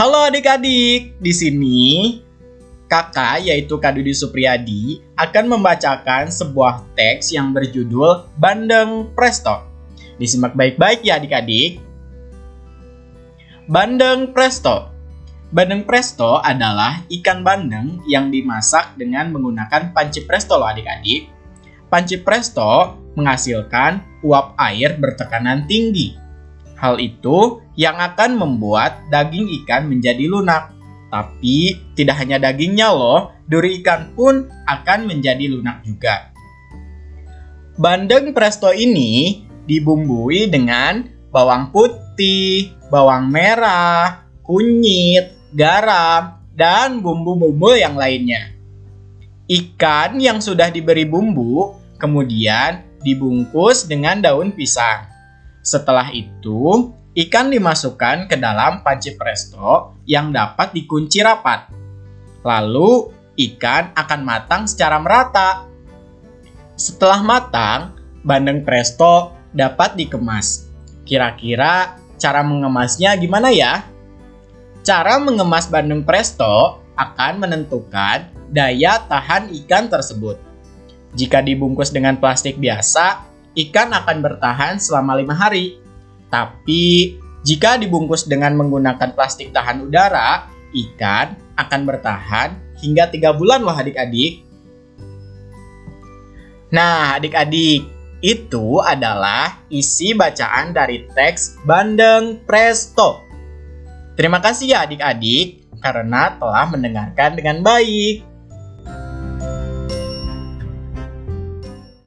Halo adik-adik, di sini kakak yaitu Kak Dudi Supriyadi akan membacakan sebuah teks yang berjudul Bandeng Presto. Disimak baik-baik ya adik-adik. Bandeng Presto Bandeng presto adalah ikan bandeng yang dimasak dengan menggunakan panci presto loh adik-adik. Panci presto menghasilkan uap air bertekanan tinggi. Hal itu yang akan membuat daging ikan menjadi lunak. Tapi tidak hanya dagingnya loh, duri ikan pun akan menjadi lunak juga. Bandeng presto ini dibumbui dengan bawang putih, bawang merah, kunyit, garam, dan bumbu-bumbu yang lainnya. Ikan yang sudah diberi bumbu kemudian dibungkus dengan daun pisang. Setelah itu, ikan dimasukkan ke dalam panci presto yang dapat dikunci rapat. Lalu, ikan akan matang secara merata. Setelah matang, bandeng presto dapat dikemas. Kira-kira cara mengemasnya gimana ya? Cara mengemas bandeng presto akan menentukan daya tahan ikan tersebut. Jika dibungkus dengan plastik biasa, ikan akan bertahan selama lima hari. Tapi jika dibungkus dengan menggunakan plastik tahan udara, ikan akan bertahan hingga tiga bulan loh adik-adik. Nah, adik-adik, itu adalah isi bacaan dari teks Bandeng Presto. Terima kasih ya adik-adik karena telah mendengarkan dengan baik.